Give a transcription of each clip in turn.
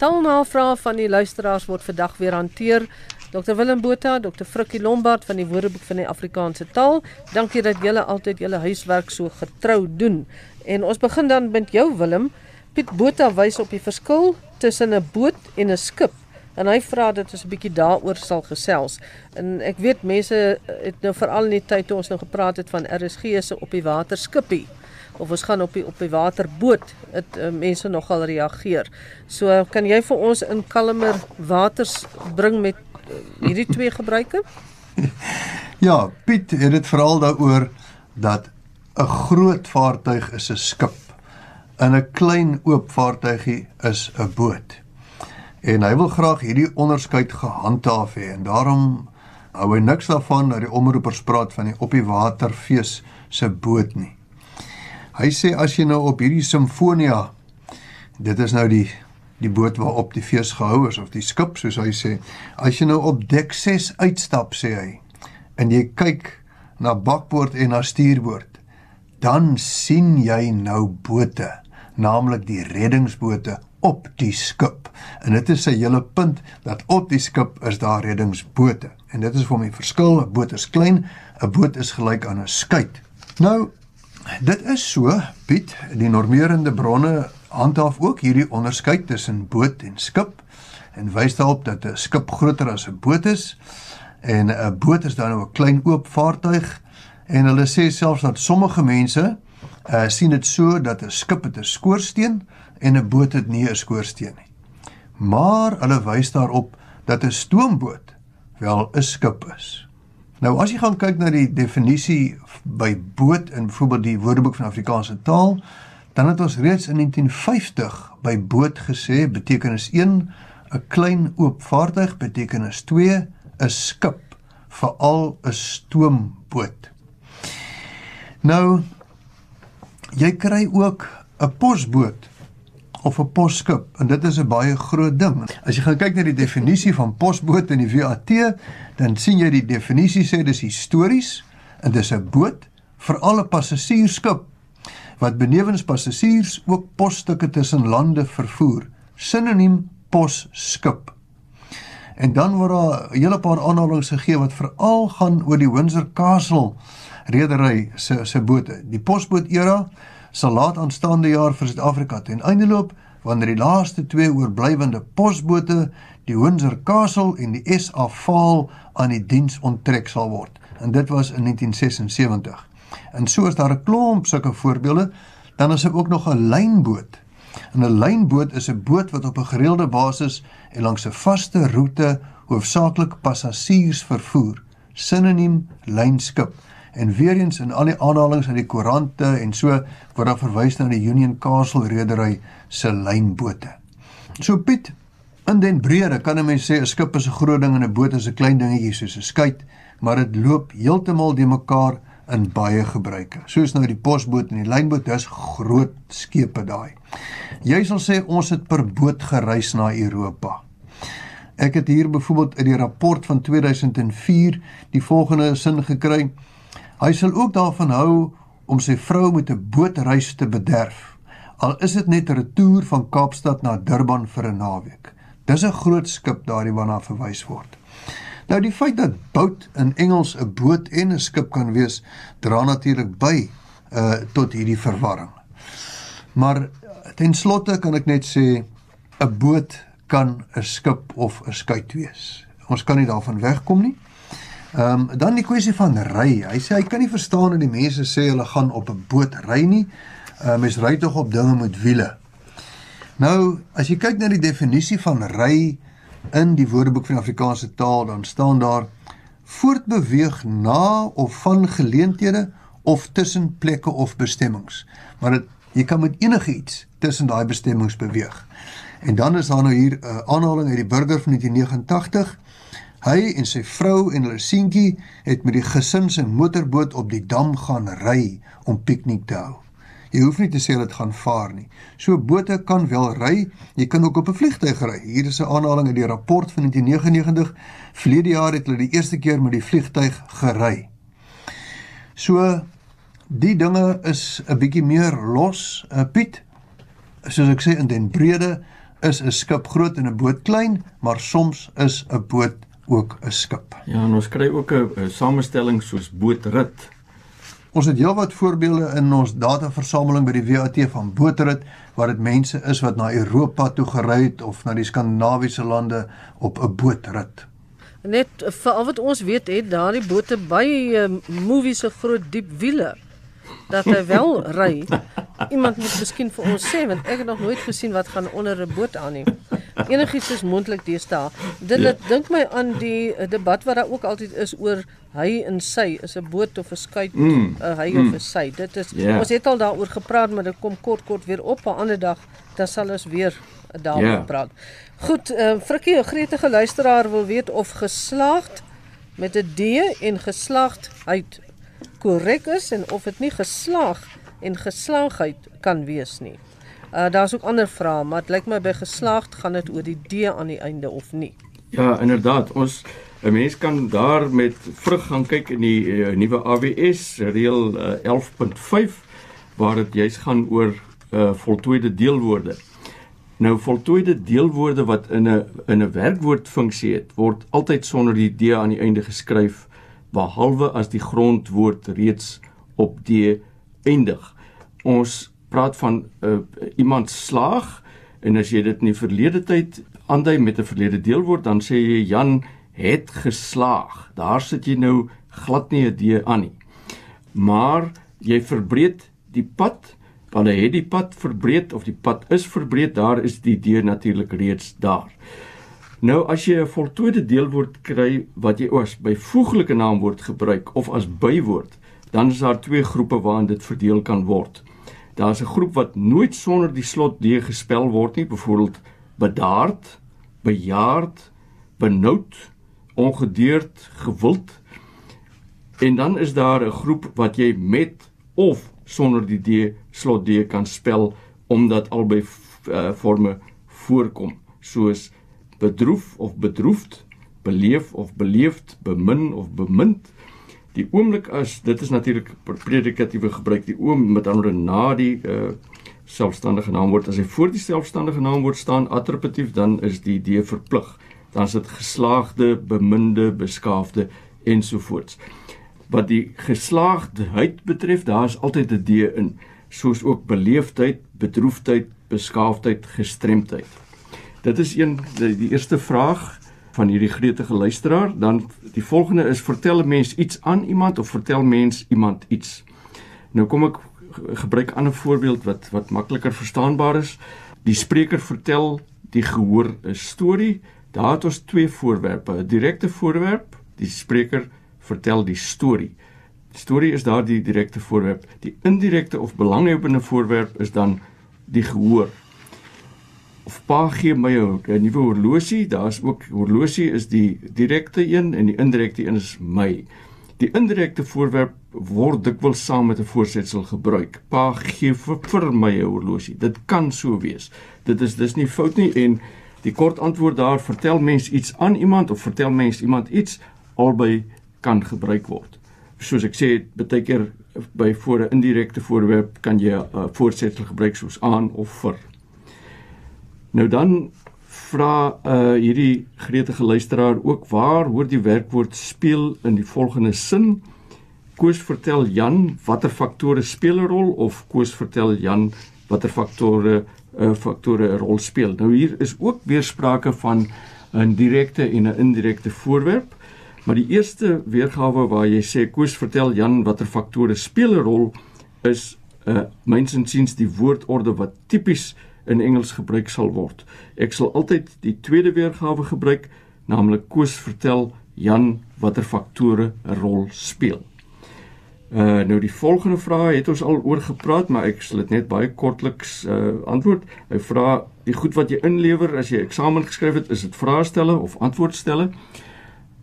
Taalnavrae van die luisteraars word vandag weer hanteer. Dr Willem Botha, Dr Frikkie Lombard van die Woordeboek van die Afrikaanse Taal. Dankie dat julle altyd julle huiswerk so getrou doen. En ons begin dan met jou Willem. Piet Botha wys op die verskil tussen 'n boot en 'n skip en hy vra dat ons 'n bietjie daaroor sal gesels. En ek weet mense het nou veral in die tyd toe ons nou gepraat het van RSG se op die water skippie of ons gaan op die op die waterboot het uh, mense nogal reageer. So kan jy vir ons in kalmer waters bring met uh, hierdie twee gebruike? Ja, Piet het dit veral daaroor dat 'n groot vaartuig is 'n skip en 'n klein oop vaartuigie is 'n boot. En hy wil graag hierdie onderskeid gehandhaaf hê en daarom hou hy niks daarvan dat die omroepers praat van die op die waterfees se boot nie. Hy sê as jy nou op hierdie simfonia dit is nou die die boot waarop die fees gehou is of die skip soos hy sê, as jy nou op dek 6 uitstap sê hy en jy kyk na bakboord en na stuurboord, dan sien jy nou bote, naamlik die reddingsbote op die skip. En dit is sy hele punt dat op die skip is daar reddingsbote. En dit is vir my verskil, 'n boot is klein, 'n boot is gelyk aan 'n skuit. Nou, dit is so, Piet, die normerende bronne handhaaf ook hierdie onderskeid tussen boot en skip en wys daarop dat 'n skip groter as 'n boot is en 'n boot is dan nou 'n klein oop vaartuig en hulle sê selfs dat sommige mense uh sien dit so dat 'n skip het 'n skoorsteen en 'n boot het nie 'n skoorsteen nie. Maar hulle wys daarop dat 'n stoomboot wel 'n skip is. Nou as jy gaan kyk na die definisie by boot in byvoorbeeld die Woordeboek van Afrikaanse taal, dan het ons reeds in 1950 by boot gesê betekenis 1 'n klein oop vaartuig betekenis 2 'n skip, veral 'n stoomboot. Nou jy kry ook 'n posboot of 'n posskip en dit is 'n baie groot ding. As jy gaan kyk na die definisie van posboot in die VAT, dan sien jy die definisie sê dis histories en dis 'n boot vir alle passasiersskip wat benewens passasiers ook posstukke tussen lande vervoer. Sinoniem posskip. En dan word daar 'n hele paar aanhalings gegee wat veral gaan oor die Windsor Castle redery se se bote. Die posboot era sal laat aanstaande jaar vir Suid-Afrika ten einde loop wanneer die laaste twee oorblywende posbote, die Windsor Castle en die SA Vaal aan die diens onttrek sal word. En dit was in 1976. En so is daar 'n klomp sulke voorbeelde. Dan is daar ook nog 'n lynboot. 'n lynboot is 'n boot wat op 'n gereelde basis en langs 'n vaste roete hoofsaaklik passasiers vervoer. Sinoniem lynskip. En weer eens in al die aanhalinge uit die koerante en so word daar verwys na die Union Castle redery se lynbote. So Piet, in den brede kan 'n mens sê 'n skip is 'n groot ding en 'n boot is 'n klein dingetjie soos 'n skuit, maar dit loop heeltemal de mekaar in baie gebruike. Soos nou die posboot en die lynboot, dis groot skepe daai. Jy sal sê ons het per boot gereis na Europa. Ek het hier byvoorbeeld uit die rapport van 2004 die volgende sin gekry: Hy sal ook daarvan hou om sy vrou met 'n bootreis te bederf. Al is dit net 'n retour van Kaapstad na Durban vir 'n naweek. Dis 'n groot skip daardie waarna verwys word. Nou die feit dat boat in Engels 'n boot en 'n skip kan wees, dra natuurlik by uh tot hierdie verwarring. Maar ten slotte kan ek net sê 'n boot kan 'n skip of 'n skuit wees. Ons kan nie daarvan wegkom nie. Ehm um, dan die kwessie van ry. Hy sê hy kan nie verstaan dat die mense sê hulle gaan op 'n boot ry nie. Ehm um, mens ry tog op dinge met wiele. Nou, as jy kyk na die definisie van ry in die Woordeboek van Afrikaanse taal, dan staan daar voortbeweeg na of van geleenthede of tussen plekke of bestemmings. Maar dit jy kan met enige iets tussen daai bestemmings beweeg. En dan is daar nou hier 'n uh, aanhaling uit die burger van 1989 Hy en sy vrou en hulle seentjie het met die gesin se motorboot op die dam gaan ry om piknik te hou. Jy hoef nie te sê dit gaan vaar nie. So bote kan wel ry, jy kan ook op 'n vliegtuig ry. Hier is 'n aanhaling uit die rapport van 1999. Verlede jaar het hulle die eerste keer met die vliegtuig gery. So die dinge is 'n bietjie meer los, uh, Piet. Soos ek sê in den brede is 'n skip groot en 'n boot klein, maar soms is 'n boot ook 'n skip. Ja, en ons kry ook 'n samestelling soos bootrit. Ons het heelwat voorbeelde in ons dataversameling by die WAT van bootrit waar dit mense is wat na Europa toe gery het of na die Skandinawiese lande op 'n bootrit. Net vir al wat ons weet het daardie bote baie uh, movies se groot diep wiele dat hy wel ry. Iemand moet miskien vir ons sê want ek het nog nooit gesien wat gaan onder 'n boot aan nie. Enigiets is moontlik deesdae. Dit ja. dink my aan die uh, debat wat daar ook altyd is oor hy en sy is 'n boot of 'n skuit, 'n mm. uh, hy mm. of 'n sy. Dit is yeah. Ja. ons het al daaroor gepraat, maar dit kom kort kort weer op 'n ander dag, dan sal ons weer daaroor yeah. Ja. praat. Goed, uh, Frikkie, 'n gretige luisteraar wil weet of geslaagd met 'n D en geslagdheid korrek is en of dit nie geslaag en geslaagheid kan wees nie. Uh daar's ook ander vrae, maar dit lyk my by geslaagd gaan dit oor die D aan die einde of nie. Ja, inderdaad. Ons 'n mens kan daar met vrug gaan kyk in die uh, nuwe AWS reël uh, 11.5 waar dit juis gaan oor uh, voltooide deelwoorde. Nou voltooide deelwoorde wat in 'n in 'n werkwoordfunksie het, word altyd sonder die d aan die einde geskryf behalwe as die grondwoord reeds op d eindig. Ons praat van uh, iemand slaag en as jy dit in die verlede tyd aandui met 'n verlede deelwoord dan sê jy Jan het geslaag. Daar sit jy nou glad nie 'n D aan nie. Maar jy verbreed die pad, want hy het die pad verbreed of die pad is verbreed, daar is die D natuurlik reeds daar. Nou as jy 'n voltooide deelwoord kry wat jy as byvoeglike naamwoord gebruik of as bywoord, dan is daar twee groepe waarin dit verdeel kan word. Daar's 'n groep wat nooit sonder die slot D gespel word nie, byvoorbeeld bedaard, bejaard, benoud, ongedeerd, gewild. En dan is daar 'n groep wat jy met of sonder die d slot d kan spel omdat albei uh, forme voorkom, soos bedroef of bedroefd, beleef of beleefd, bemin of bemind. Die oomblik as dit is natuurlik predikatiewe gebruik, die oom met ander na die uh, selfstandige naamwoord as hy voor die selfstandige naamwoord staan attributief dan is die d verplig dan is dit geslaagde, beminde, beskaafde ensovoorts. Wat die geslaagdheid betref, daar is altyd 'n D in, soos ook beleefdheid, bedroefdheid, beskaafdheid, gestremdheid. Dit is een die, die eerste vraag van hierdie gretige luisteraar, dan die volgende is vertel 'n mens iets aan iemand of vertel mens iemand iets. Nou kom ek gebruik 'n ander voorbeeld wat wat makliker verstaanbaar is. Die spreker vertel die gehoor 'n storie Daar het ons twee voorwerpe, 'n direkte voorwerp, die spreker vertel die storie. Die storie is daar die direkte voorwerp. Die indirekte of belanghebbende voorwerp is dan die gehoor. Of pa gee my 'n nuwe horlosie, daar's ook horlosie is die direkte een en die indirekte een is my. Die indirekte voorwerp word dikwels saam met 'n voorsetsel gebruik. Pa gee vir, vir my 'n horlosie. Dit kan so wees. Dit is dis nie fout nie en Die kort antwoord daar, vertel mens iets aan iemand of vertel mens iemand iets, albei kan gebruik word. Soos ek sê, baie keer by voor 'n indirekte voorwerp kan jy 'n uh, voorsetsel gebruik soos aan of vir. Nou dan vra uh hierdie gretige luisteraar ook waar hoor die werkwoord speel in die volgende sin? Koos vertel Jan watter faktore speel 'n rol of Koos vertel Jan watter faktore uh, faktore 'n rol speel. Nou hier is ook weer sprake van 'n direkte en 'n indirekte voorwerp. Maar die eerste weergawe waar jy sê Koos vertel Jan watter faktore speel 'n rol is uh, mensensiens die woordorde wat tipies in Engels gebruik sal word. Ek sal altyd die tweede weergawe gebruik, naamlik Koos vertel Jan watter faktore 'n rol speel. Uh nou die volgende vraag het ons al oor gepraat, maar ek sal dit net baie kortliks uh antwoord. Hy vra die goed wat jy inlewer as jy eksamen geskryf het, is dit vraestelle of antwoordstelle?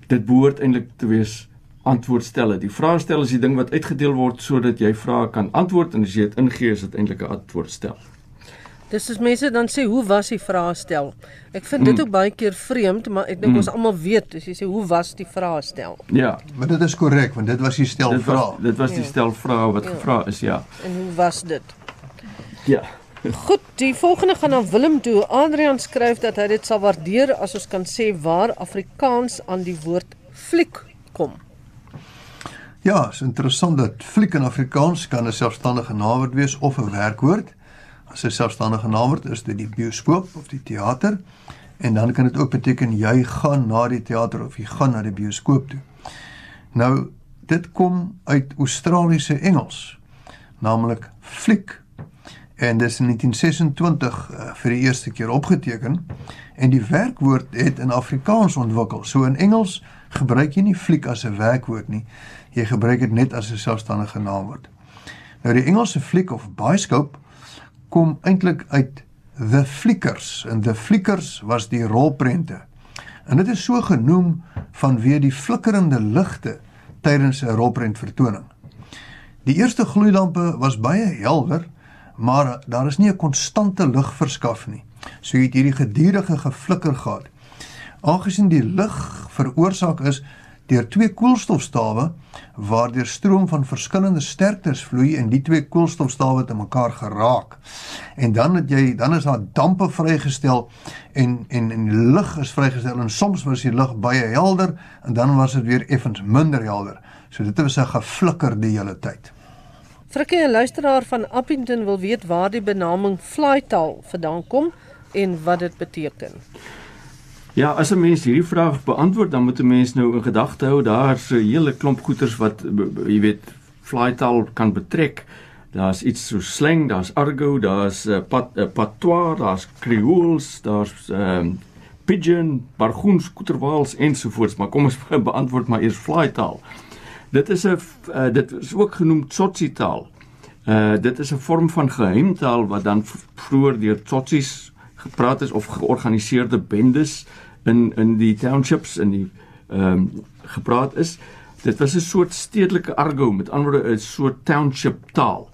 Dit behoort eintlik te wees antwoordstelle. Die vraestel is die ding wat uitgedeel word sodat jy vrae kan antwoord en as jy dit ingee is dit eintlik 'n antwoordstel. Dis is mense dan sê hoe was die vraestel? Ek vind dit mm. ook baie keer vreemd, maar ek dink mm. ons almal weet as jy sê hoe was die vraestel. Ja. Maar dit is korrek want dit was die stel vrae. Dit was die ja. stel vrae wat ja. gevra is, ja. En hoe was dit? Ja. Goed, die volgende gaan aan Willem toe. Adrian skryf dat hy dit sal waardeer as ons kan sê waar Afrikaans aan die woord fliek kom. Ja, is interessant dat fliek in Afrikaans kan 'n selfstandige naamwoord wees of 'n werkwoord. 'n selfstandige naamwoord is dit die bioskoop of die teater en dan kan dit ook beteken jy gaan na die teater of jy gaan na die bioskoop toe. Nou, dit kom uit Australiese Engels, naamlik fliek. En dis in 1926 uh, vir die eerste keer opgeteken en die werkwoord het in Afrikaans ontwikkel. So in Engels gebruik jy nie fliek as 'n werkwoord nie jy gebruik dit net as 'n selfstandige naamwoord. Nou die Engelse fliek of bioscope kom eintlik uit The Flickers en The Flickers was die rolprente. En dit is so genoem vanweë die flikkerende ligte tydens 'n rolprent vertoning. Die eerste gloeilampe was baie helder, maar daar is nie 'n konstante lig verskaf nie. So het hierdie gedurende geflikker gehad. Aangesien die lig veroorsaak is deur twee koolstofstawe waardeur stroom van verskillende sterktes vloei en die twee koolstofstawe te mekaar geraak. En dan het jy dan is daar dampe vrygestel en en en lig is vrygestel en soms was die lig baie helder en dan was dit weer effens minder helder. So dit was 'n geflikker die hele tyd. Frikkie, 'n luisteraar van Appington wil weet waar die benaming flytaal vandaan kom en wat dit beteken. Ja, as 'n mens hierdie vraag beantwoord, dan moet 'n mens nou in gedagte hou daar's 'n hele klomp goeters wat jy weet flytaal kan betrek. Daar's iets so slang, daar's argot, daar's uh, pat, uh, patois, daar's creoles, daar's um, pidgin, bargoens, koeterwaals ensovoorts, maar kom ons beantwoord maar eers flytaal. Dit is 'n uh, dit is ook genoem tsotsi taal. Uh dit is 'n vorm van geheimtaal wat dan vroeër deur tsotsies gepraat is of georganiseerde bendes in in die townships in die ehm um, gepraat is. Dit was 'n soort stedelike argo, met ander woorde 'n soort township taal.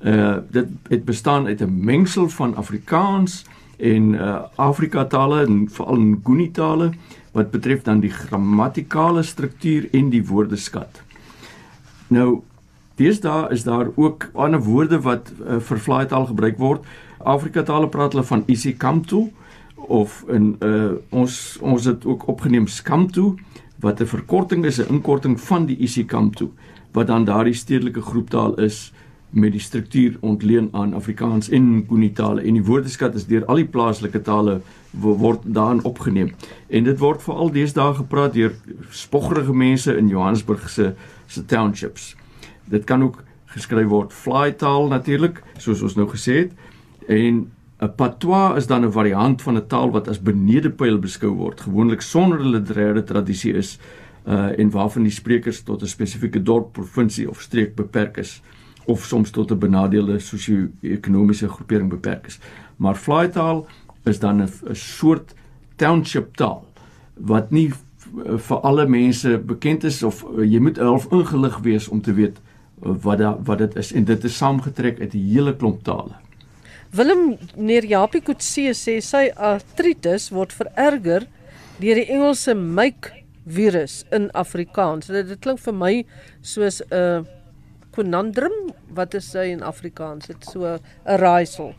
Uh dit het bestaan uit 'n mengsel van Afrikaans en uh Afrika tale en veral Nguni tale wat betref dan die grammatikale struktuur en die woordeskat. Nou deesdae is daar ook ander woorde wat uh, vir fly taal gebruik word. Afrika tale praat hulle van isikamtu. Uh of in uh ons ons het ook opgeneem Skamto wat 'n verkorting is 'n inkorting van die isiKamto wat dan daardie stedelike groeptaal is met die struktuur ontleen aan Afrikaans en Nguni tale. En die woordeskat is deur al die plaaslike tale word daarin opgeneem. En dit word veral deesdae gepraat deur spoggerige mense in Johannesburg se se townships. Dit kan ook geskryf word fly taal natuurlik soos ons nou gesê het en 'n patois is dan 'n variant van 'n taal wat as benedepyl beskou word, gewoonlik sonder 'n literêre tradisie is uh en waarvan die sprekers tot 'n spesifieke dorp, provinsie of streek beperk is of soms tot 'n benadeelde sosio-ekonomiese groepering beperk is. Maar fly taal is dan 'n soort township taal wat nie vir alle mense bekend is of uh, jy moet half ingelig wees om te weet uh, wat da, wat dit is en dit is saamgetrek uit 'n hele klomp tale. Willem neer Japie Kutse sê sy artritis word vererger deur die Engelse myk virus in Afrikaans. Dit, dit klink vir my soos 'n conundrum. Wat is hy in Afrikaans? Dit so 'n raaisel.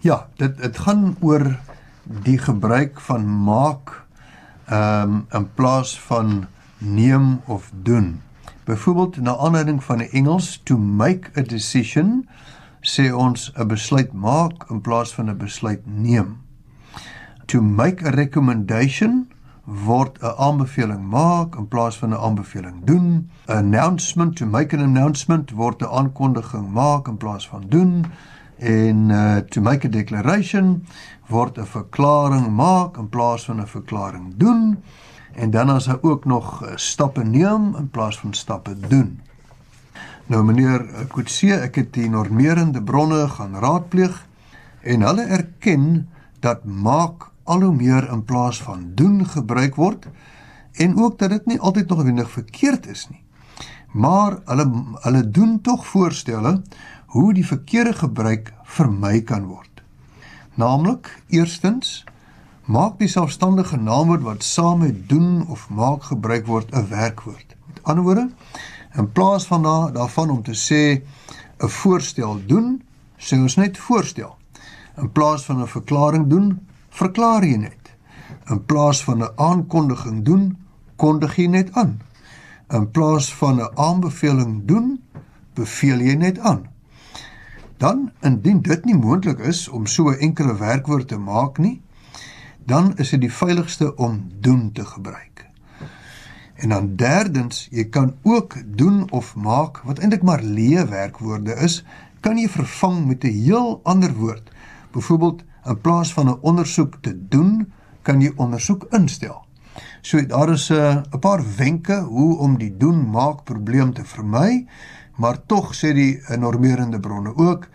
Ja, dit dit gaan oor die gebruik van maak ehm um, in plaas van neem of doen. Byvoorbeeld na aanleiding van die Engels to make a decision sê ons 'n besluit maak in plaas van 'n besluit neem. To make a recommendation word 'n aanbeveling maak in plaas van 'n aanbeveling doen. Announcement to make an announcement word 'n aankondiging maak in plaas van doen. En uh, to make a declaration word 'n verklaring maak in plaas van 'n verklaring doen. En dan as hy ook nog uh, stappe neem in plaas van stappe doen. Nou meneer Kutse, ek het die normerende bronne gaan raadpleeg en hulle erken dat maak al hoe meer in plaas van doen gebruik word en ook dat dit nie altyd nog wenig verkeerd is nie. Maar hulle hulle doen tog voorstelle hoe die verkeerde gebruik vermy kan word. Naamlik, eerstens, maak die selfstandige naamwoord wat saam met doen of maak gebruik word 'n werkwoord. Met ander woorde, In plaas van da, daarvan om te sê 'n voorstel doen, sê ons net voorstel. In plaas van 'n verklaring doen, verklaar jy net. In plaas van 'n aankondiging doen, kondig jy net aan. In plaas van 'n aanbeveling doen, beveel jy net aan. Dan indien dit nie moontlik is om so 'n enkele werkwoord te maak nie, dan is dit die veiligste om doen te gebruik. En dan derdens, jy kan ook doen of maak wat eintlik maar leë werkwoorde is, kan jy vervang met 'n heel ander woord. Byvoorbeeld, in plaas van 'n ondersoek te doen, kan jy ondersoek instel. So daar is 'n uh, paar wenke hoe om die doen maak probleem te vermy, maar tog sê die normerende bronne ook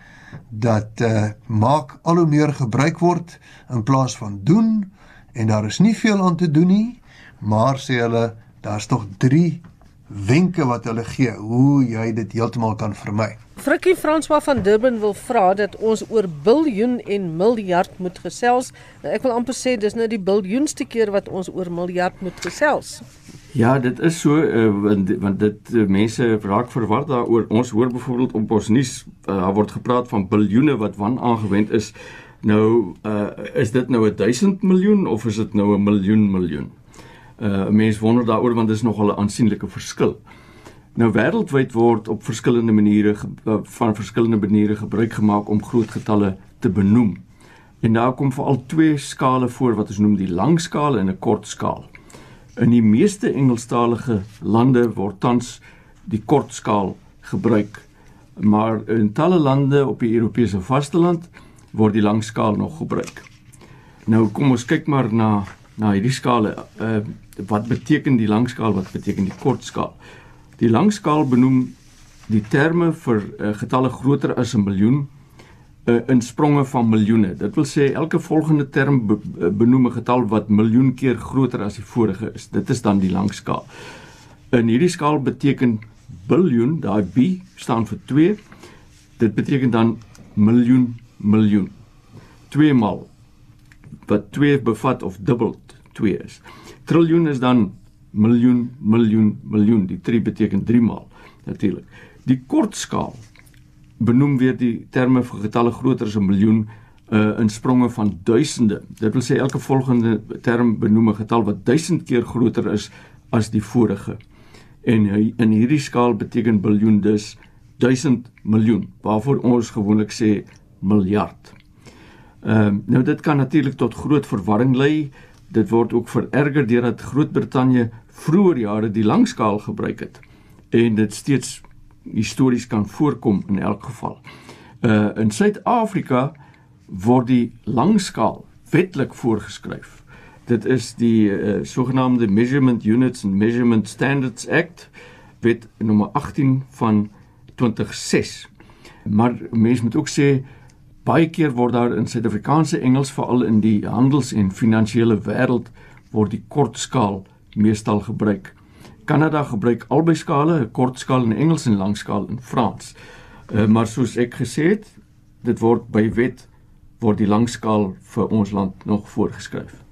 dat uh, maak al hoe meer gebruik word in plaas van doen en daar is nie veel aan te doen nie, maar sê hulle daar's tog 3 wenke wat hulle gee hoe jy dit heeltemal kan vermy. Frikkie François van Durban wil vra dat ons oor biljoen en miljard moet gesels. Nou, ek wil amper sê dis nou die biljoenste keer wat ons oor miljard moet gesels. Ja, dit is so uh, want want dit uh, mense raak verward daaroor. Ons hoor byvoorbeeld op ons nuus uh, daar word gepraat van biljoene wat wan aangewend is. Nou uh, is dit nou 'n 1000 miljoen of is dit nou 'n miljoen miljoen? Uh mense wonder daaroor want dit is nogal 'n aansienlike verskil. Nou wêreldwyd word op verskillende maniere van verskillende maniere gebruik gemaak om groot getalle te benoem. En daar kom veral twee skale voor wat ons noem die lang skaal en 'n kort skaal. In die meeste Engelstalige lande word tans die kort skaal gebruik, maar in talle lande op die Europese vasteland word die lang skaal nog gebruik. Nou kom ons kyk maar na na hierdie skale. Uh wat beteken die lang skaal? Wat beteken die kort skaal? Die lang skaal benoem die terme vir uh, getalle groter as 'n miljoen uh, in spronge van miljoene. Dit wil sê elke volgende term be eh, benoem 'n getal wat miljoen keer groter as die vorige is. Dit is dan die lang skaal. In hierdie skaal beteken biljoen, daai b staan vir 2. Dit beteken dan miljoen miljoen. 2 maal wat 2 bevat of dubbel 2 is. Triljoen is dan miljoen, miljoen, miljoen. Die 3 beteken 3 maal natuurlik. Die kortskaal benoem weer die terme vir getalle groter as 'n miljoen uh in spronge van duisende. Dit wil sê elke volgende term benoem 'n getal wat 1000 keer groter is as die vorige. En in hierdie skaal beteken biljoen dus 1000 miljoen, waarvoor ons gewoonlik sê miljard. Ehm uh, nou dit kan natuurlik tot groot verwarring lei. Dit word ook vererger deurdat Groot-Brittanje vroeër jare die langskaal gebruik het en dit steeds histories kan voorkom in elk geval. Uh in Suid-Afrika word die langskaal wetlik voorgeskryf. Dit is die uh, sogenaamde Measurement Units and Measurement Standards Act wet nommer 18 van 2006. Maar mense moet ook sê baie keer word daar in Suid-Afrikaanse Engels veral in die handels- en finansiële wêreld word die kortskaal meestal gebruik. Kanada gebruik albei skale, 'n kort skaal in Engels en lang skaal in Frans. Uh, maar soos ek gesê het, dit word by wet word die lang skaal vir ons land nog voorgeskryf.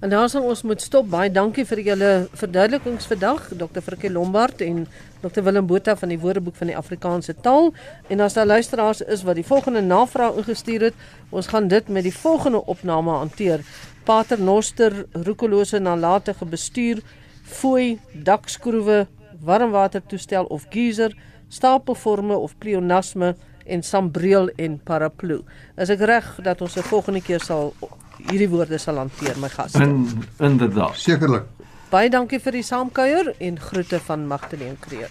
En daar sal ons moet stop. Baie dankie vir julle verduidelikings vandag, Dr. Frikkie Lombard en Dr. Willem Botha van die Woordeboek van die Afrikaanse taal. En as daar luisteraars is wat die volgende navraag ingestuur het, ons gaan dit met die volgende opname hanteer. Pater Noster, roekelose nalatige bestuur fooi, dakskroewe, warmwatertoestel of geyser, stapelforme of pleonasme en sambreel en paraplu. Is ek reg dat ons 'n volgende keer sal hierdie woorde sal hanteer my gas? In inderdaad. Sekerlik. Baie dankie vir die saamkuier en groete van Magdalene Kreer.